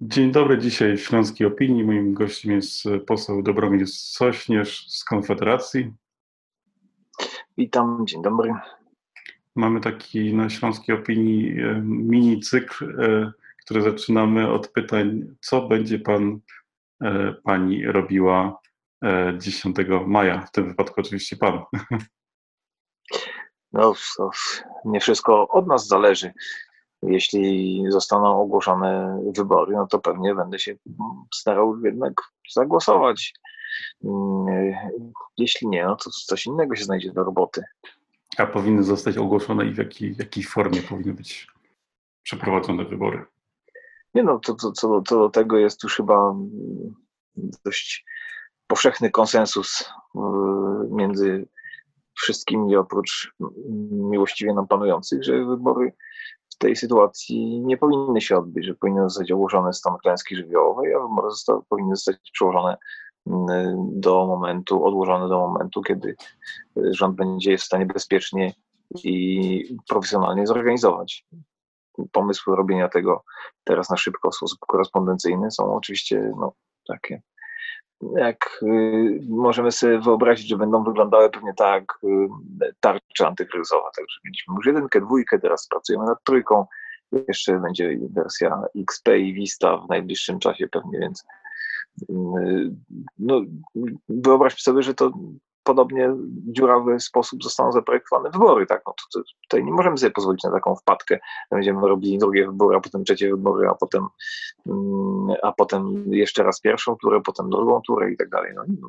Dzień dobry, dzisiaj w Śląskiej Opinii. Moim gościem jest poseł Dobromir Sośnierz z Konfederacji. Witam, dzień dobry. Mamy taki na Śląskiej Opinii e, mini cykl, e, który zaczynamy od pytań, co będzie pan, e, pani robiła 10 maja, w tym wypadku oczywiście pan. No, to nie wszystko od nas zależy jeśli zostaną ogłoszone wybory, no to pewnie będę się starał jednak zagłosować. Mm, jeśli nie, no to coś innego się znajdzie do roboty. A powinny zostać ogłoszone i w jakiej, w jakiej formie powinny być przeprowadzone wybory? Nie no, to, to, to, to do tego jest już chyba dość powszechny konsensus y, między wszystkimi oprócz miłościwie nam panujących, że wybory tej sytuacji nie powinny się odbyć, że powinien zostać ogłoszony stan klęski żywiołowej, a wybory powinny zostać przełożone mm, do momentu, odłożone do momentu, kiedy y, rząd będzie w stanie bezpiecznie i profesjonalnie zorganizować. Pomysły robienia tego teraz na szybko w sposób korespondencyjny są oczywiście no, takie jak y, możemy sobie wyobrazić, że będą wyglądały pewnie tak y, tarcza. Także mieliśmy już jedynkę, dwójkę, teraz pracujemy nad trójką. Jeszcze będzie wersja XP i Vista w najbliższym czasie pewnie, więc y, no, wyobraźmy sobie, że to podobnie dziurawy sposób zostaną zaprojektowane wybory. Tak? No, to, to, tutaj nie możemy sobie pozwolić na taką wpadkę. Będziemy robili drugie wybory, a potem trzecie wybory, a potem, mm, a potem jeszcze raz pierwszą turę, potem drugą turę i tak dalej. No, no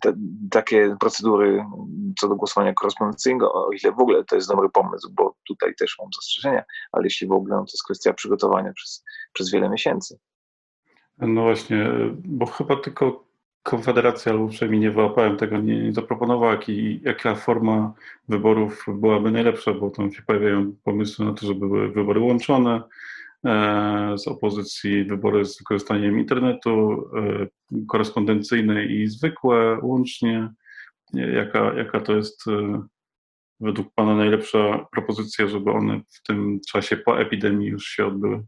te, takie procedury co do głosowania korespondencyjnego, o ile w ogóle to jest dobry pomysł, bo tutaj też mam zastrzeżenia, ale jeśli w ogóle, no to jest kwestia przygotowania przez, przez wiele miesięcy. No właśnie, bo chyba tylko Konfederacja, albo przynajmniej nie wyłapałem tego, nie, nie zaproponowała, jaki, jaka forma wyborów byłaby najlepsza, bo tam się pojawiają pomysły na to, żeby były wybory łączone e, z opozycji, wybory z wykorzystaniem internetu, e, korespondencyjne i zwykłe łącznie. Jaka, jaka to jest e, według Pana najlepsza propozycja, żeby one w tym czasie po epidemii już się odbyły?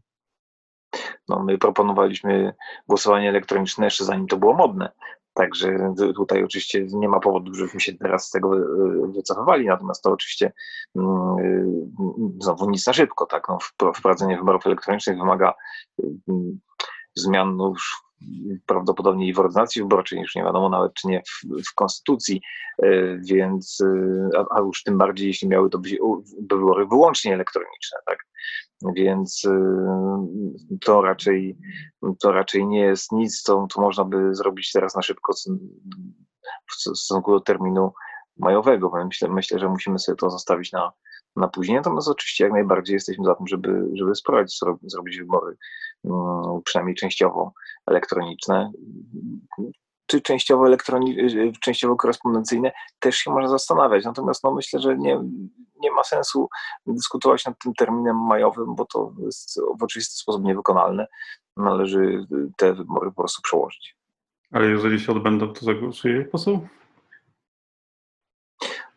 No, my proponowaliśmy głosowanie elektroniczne jeszcze zanim to było modne. Także tutaj oczywiście nie ma powodu, żebyśmy się teraz z tego e, wycofywali, natomiast to oczywiście mm, e, znowu nic na szybko, tak? No, wprowadzenie wyborów elektronicznych wymaga mm, zmian no już prawdopodobnie i w ordynacji wyborczej, już nie wiadomo nawet czy nie w, w konstytucji, e, więc, a, a, już tym bardziej jeśli miały to być wybory wyłącznie elektroniczne, tak? Więc y, to raczej, to raczej nie jest nic, co, co można by zrobić teraz na szybko w stosunku do terminu majowego. Myślę, myślę, że musimy sobie to zostawić na, na później. Natomiast oczywiście jak najbardziej jesteśmy za tym, żeby, żeby spróbować zrobić wybory mm, przynajmniej częściowo elektroniczne czy częściowo, elektroni- y, częściowo korespondencyjne, też się można zastanawiać. Natomiast no, myślę, że nie, nie ma sensu dyskutować nad tym terminem majowym, bo to jest w oczywisty sposób niewykonalne. Należy te wybory po prostu przełożyć. Ale jeżeli się odbędą, to zagłosuje poseł?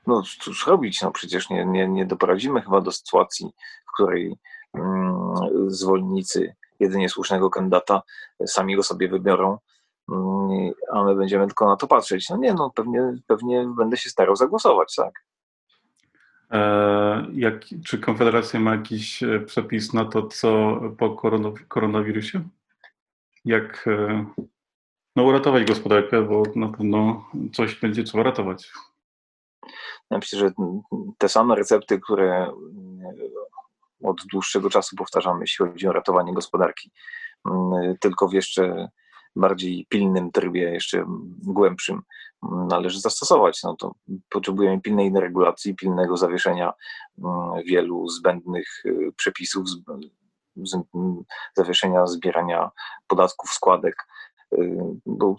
No cóż robić, no przecież nie, nie, nie doprowadzimy chyba do sytuacji, w której mm, zwolennicy jedynie słusznego kandydata sami go sobie wybiorą a my będziemy tylko na to patrzeć. No nie, no pewnie, pewnie będę się starał zagłosować, tak. E, jak, czy Konfederacja ma jakiś e, przepis na to, co po koronawirusie? Jak e, no, uratować gospodarkę, bo na pewno coś będzie trzeba ratować. Ja myślę, że te same recepty, które od dłuższego czasu powtarzamy, jeśli chodzi o ratowanie gospodarki, tylko w jeszcze bardziej pilnym trybie, jeszcze głębszym należy zastosować. No to potrzebujemy pilnej regulacji, pilnego zawieszenia mm, wielu zbędnych y, przepisów, zawieszenia zbierania podatków, składek, y, bo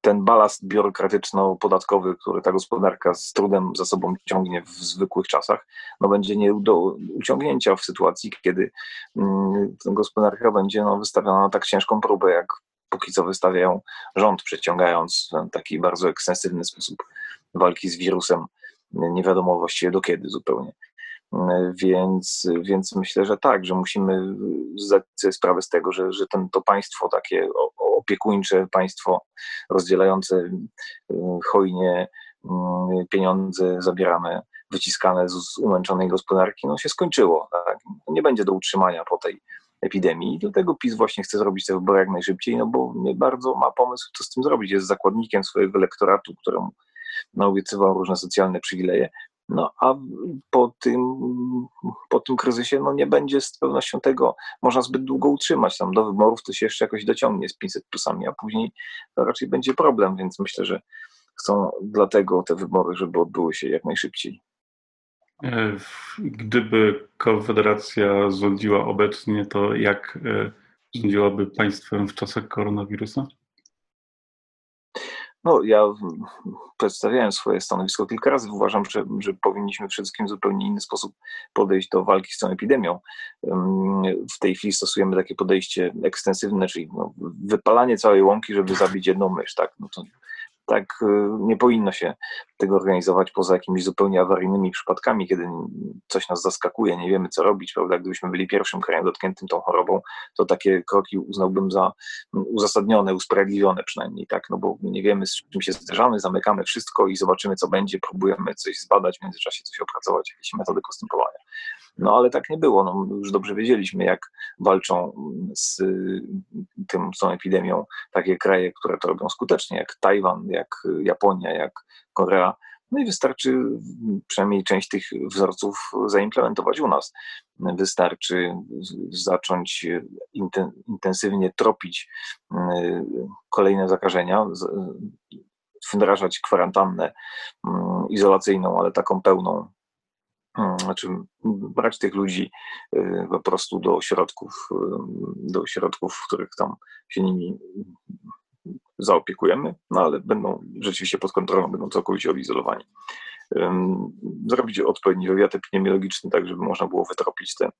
ten balast biurokratyczno-podatkowy, który ta gospodarka z trudem za sobą ciągnie w zwykłych czasach, no będzie nie do uciągnięcia w sytuacji, kiedy mm, gospodarka będzie no, wystawiona na tak ciężką próbę, jak póki co wystawiają rząd, przeciągając taki bardzo ekstensywny sposób walki z wirusem, nie wiadomo właściwie do kiedy zupełnie. Więc, więc myślę, że tak, że musimy zdać sobie sprawę z tego, że, że ten, to państwo takie opiekuńcze, państwo rozdzielające hojnie pieniądze zabierane, wyciskane z, z umęczonej gospodarki, no się skończyło. Tak? Nie będzie do utrzymania po tej epidemii. I dlatego PiS właśnie chce zrobić te wybory jak najszybciej, no bo nie bardzo ma pomysł, co z tym zrobić. Jest zakładnikiem swojego elektoratu, któremu naobiecywał różne socjalne przywileje. No a po tym, po tym kryzysie no nie będzie z pewnością tego można zbyt długo utrzymać. Tam do wyborów to się jeszcze jakoś dociągnie z 500 plusami, a później to raczej będzie problem, więc myślę, że chcą dlatego te wybory, żeby odbyły się jak najszybciej. E, gdyby Konfederacja rządziła obecnie, to jak e, rządziłaby państwem w czasach koronawirusa? No, ja przedstawiałem swoje stanowisko kilka razy. Uważam, że, że powinniśmy wszystkim w zupełnie inny sposób podejść do walki z tą epidemią. W tej chwili stosujemy takie podejście ekstensywne, czyli no, wypalanie całej łąki, żeby zabić jedną mysz. Tak? No to tak y, nie powinno się tego organizować poza jakimiś zupełnie awaryjnymi przypadkami, kiedy coś nas zaskakuje, nie wiemy co robić, prawda? Gdybyśmy byli pierwszym krajem dotkniętym tą chorobą, to takie kroki uznałbym za uzasadnione, usprawiedliwione przynajmniej, tak? No bo nie wiemy z czym się zderzamy, zamykamy wszystko i zobaczymy co będzie, próbujemy coś zbadać, w międzyczasie coś opracować, jakieś metody postępowania. No ale tak nie było. No, już dobrze wiedzieliśmy, jak walczą z tym, z tą epidemią takie kraje, które to robią skutecznie, jak Tajwan, jak Japonia, jak Korea. No i wystarczy przynajmniej część tych wzorców zaimplementować u nas. Wystarczy zacząć intensywnie tropić kolejne zakażenia, wdrażać kwarantannę izolacyjną, ale taką pełną, znaczy brać tych ludzi y, po prostu do ośrodków, y, do ośrodków, w których tam się nimi zaopiekujemy, no ale będą rzeczywiście pod kontrolą, będą całkowicie odizolowani. Zrobić odpowiedni wywiad epidemiologiczny, tak żeby można było wytropić te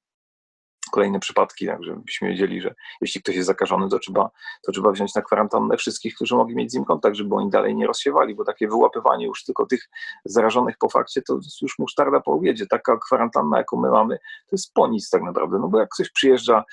kolejne przypadki, tak żebyśmy wiedzieli, że jeśli ktoś jest zakażony, to trzeba, to trzeba wziąć na kwarantannę wszystkich, którzy mogli mieć z nim kontakt, żeby oni dalej nie rozsiewali, bo takie wyłapywanie już tylko tych zarażonych po fakcie, to już musztarda po obiedzie. Taka kwarantanna, jaką my mamy, to jest po nic tak naprawdę, no bo jak ktoś przyjeżdża,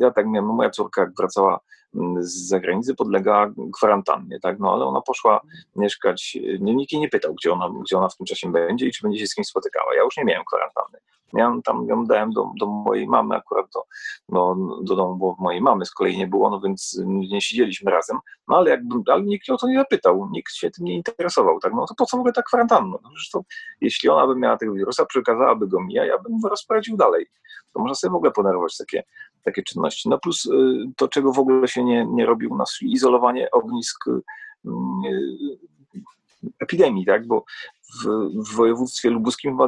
ja tak miałem, moja córka jak wracała mm, z zagranicy podlega kwarantannie, tak, no ale ona poszła mieszkać, nikt jej nie pytał, gdzie ona, gdzie ona w tym czasie będzie i czy będzie się z kimś spotykała. Ja już nie miałem kwarantanny. Ja tam ją dałem do, do mojej mamy akurat, do, do, do domu bo mojej mamy z kolei nie było, no więc nie siedzieliśmy razem, no ale, jakby, ale nikt o to nie zapytał, nikt się tym nie interesował, tak, no to po co mówię tak kwarantanna? No, zresztą, jeśli ona by miała tego wirusa, przekazałaby go mi, a ja bym rozprawił dalej. To można sobie w ogóle ponerwować takie, takie czynności. No plus y, to, czego w ogóle się nie, nie robi u nas, czyli izolowanie ognisk y, epidemii, tak? Bo w, w województwie lubuskim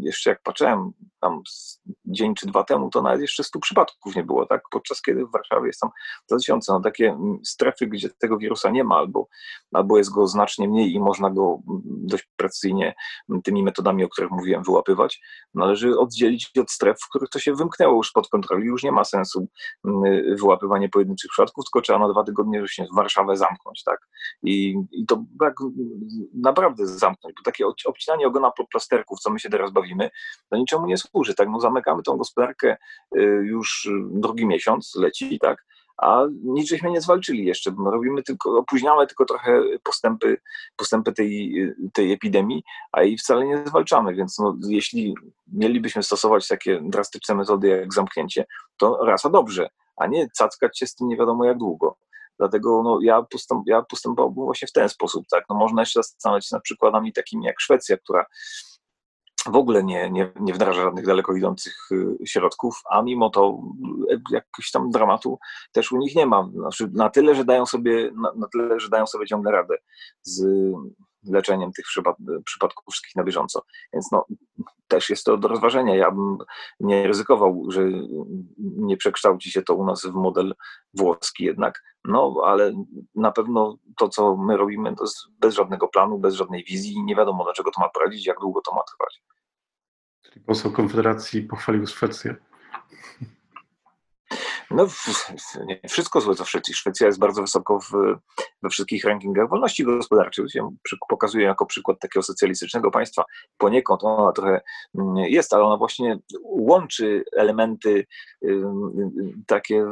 jeszcze jak patrzyłem tam dzień czy dwa temu, to nawet jeszcze stu przypadków nie było, tak? Podczas kiedy w Warszawie jest tam za tysiące. No, takie strefy, gdzie tego wirusa nie ma, albo, albo jest go znacznie mniej i można go dość precyzyjnie tymi metodami, o których mówiłem, wyłapywać, należy oddzielić od stref, w których to się wymknęło już spod kontroli. Już nie ma sensu wyłapywanie pojedynczych przypadków, tylko trzeba na dwa tygodnie właśnie Warszawę zamknąć, tak? I, i to tak naprawdę zamknąć, bo takie obcinanie ogona pod plasterków, co my się teraz bawimy, to niczemu nie służy, tak? No zamykamy tą gospodarkę y, już drugi miesiąc, leci, tak? a nic żeśmy nie zwalczyli jeszcze. Robimy tylko, opóźniamy tylko trochę postępy, postępy tej, tej epidemii, a i wcale nie zwalczamy. Więc no, jeśli mielibyśmy stosować takie drastyczne metody jak zamknięcie, to rasa dobrze, a nie cackać się z tym nie wiadomo jak długo. Dlatego no, ja, postęp, ja postępowałbym właśnie w ten sposób. Tak? No, można jeszcze zastanawiać się nad przykładami takimi jak Szwecja, która w ogóle nie, nie, nie wdraża żadnych daleko idących y, środków, a mimo to y, jakiegoś tam dramatu też u nich nie ma. Znaczy, na tyle, że dają sobie, na, na tyle, że dają sobie ciągle radę z leczeniem tych przypadków wszystkich na bieżąco. Więc no, też jest to do rozważenia. Ja bym nie ryzykował, że nie przekształci się to u nas w model włoski jednak, no ale na pewno to, co my robimy, to jest bez żadnego planu, bez żadnej wizji, nie wiadomo, do czego to ma prowadzić, jak długo to ma trwać. Czyli poseł Konfederacji pochwalił Szwecję. No, nie wszystko złe Szwecji. Szwecja jest bardzo wysoko w, we wszystkich rankingach wolności gospodarczej. Ja pokazuję jako przykład takiego socjalistycznego państwa. Poniekąd ona trochę mm, jest, ale ona właśnie łączy elementy takie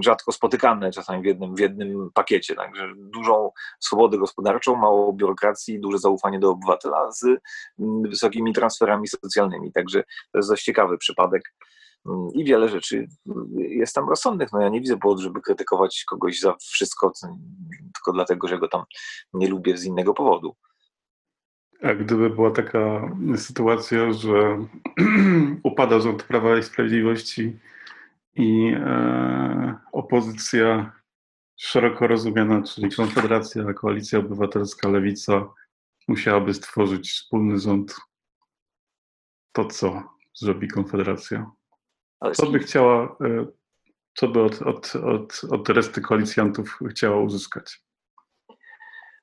rzadko spotykane czasami w jednym, w jednym pakiecie. Także dużą swobodę gospodarczą, mało biurokracji, duże zaufanie do obywatela z wysokimi transferami socjalnymi. Także to jest dość ciekawy przypadek i wiele rzeczy jest tam rozsądnych. No ja nie widzę powodu, żeby krytykować kogoś za wszystko, tylko dlatego, że go tam nie lubię z innego powodu. A gdyby była taka sytuacja, że upada rząd Prawa i Sprawiedliwości i e, opozycja szeroko rozumiana, czyli Konfederacja, Koalicja Obywatelska, Lewica, musiałaby stworzyć wspólny rząd, to co zrobi Konfederacja? Co by chciała, e, co by od, od, od, od reszty koalicjantów chciała uzyskać?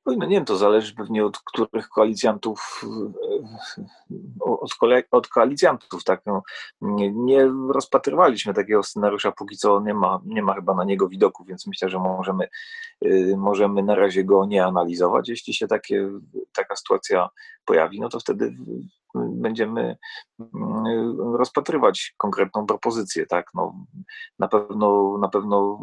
No, nie wiem, to zależy pewnie od których koalicjantów, e, od, kole, od koalicjantów, tak. No, nie, nie, rozpatrywaliśmy takiego scenariusza, póki co nie ma, nie ma chyba na niego widoku, więc myślę, że możemy, e, możemy na razie go nie analizować. Jeśli się takie, taka sytuacja pojawi, no to wtedy będziemy mm, rozpatrywać konkretną propozycję, tak, no, na pewno, na pewno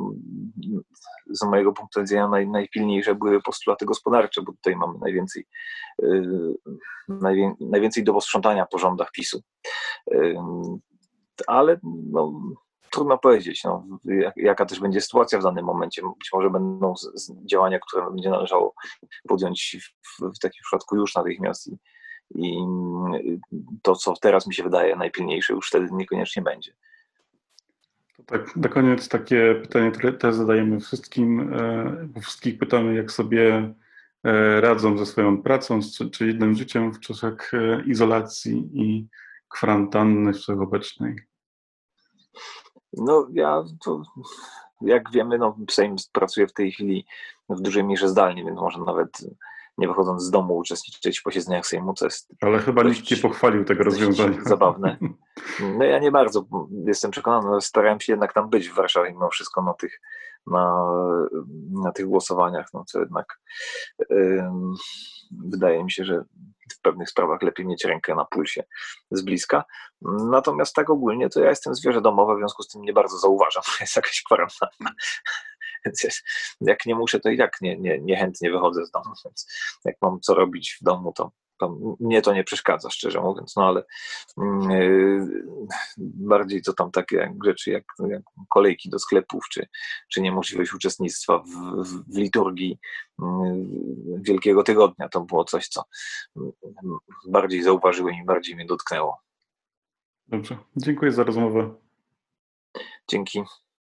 z mojego punktu widzenia naj, najpilniejsze były postulaty gospodarcze, bo tutaj mamy najwięcej, yy, najwię, najwięcej do posprzątania po rządach PiSu. Yy, ale no, trudno powiedzieć, no, jaka też będzie sytuacja w danym momencie. Być może będą działania, które będzie należało podjąć w, w takim przypadku już natychmiast i, i to, co teraz mi się wydaje najpilniejsze, już wtedy niekoniecznie będzie. To tak, na koniec takie pytanie, które też zadajemy wszystkim, e, wszystkich pytamy, jak sobie e, radzą ze swoją pracą, czy jednym życiem w czasach e, izolacji i kwarantanny wszechobecnej. No ja to, jak wiemy, no Sejm pracuje w tej chwili w dużej mierze zdalnie, więc może nawet nie wychodząc z domu uczestniczyć w posiedzeniach Sejmu, co jest... Ale chyba nikt nie pochwalił tego rozwiązania. Zabawne. No ja nie bardzo jestem przekonany, ale starałem się jednak tam być w Warszawie mimo wszystko na tych, na, na tych głosowaniach, no co jednak wydaje mi się, że w pewnych sprawach lepiej mieć rękę na pulsie z bliska. Natomiast tak ogólnie to ja jestem zwierzę domowe, w związku z tym nie bardzo zauważam, że jest jakaś kwarantanna. Więc jak nie muszę, to i tak nie, nie, niechętnie wychodzę z domu. Więc jak mam co robić w domu, to, mnie to nie przeszkadza, szczerze mówiąc, no ale yy, bardziej to tam takie rzeczy jak, jak, kolejki do sklepów, czy, czy niemożliwość uczestnictwa w, w, w liturgii yy, Wielkiego Tygodnia, to było coś, co yy, bardziej zauważyłem i bardziej mnie dotknęło. Dobrze, dziękuję za rozmowę. Dzięki.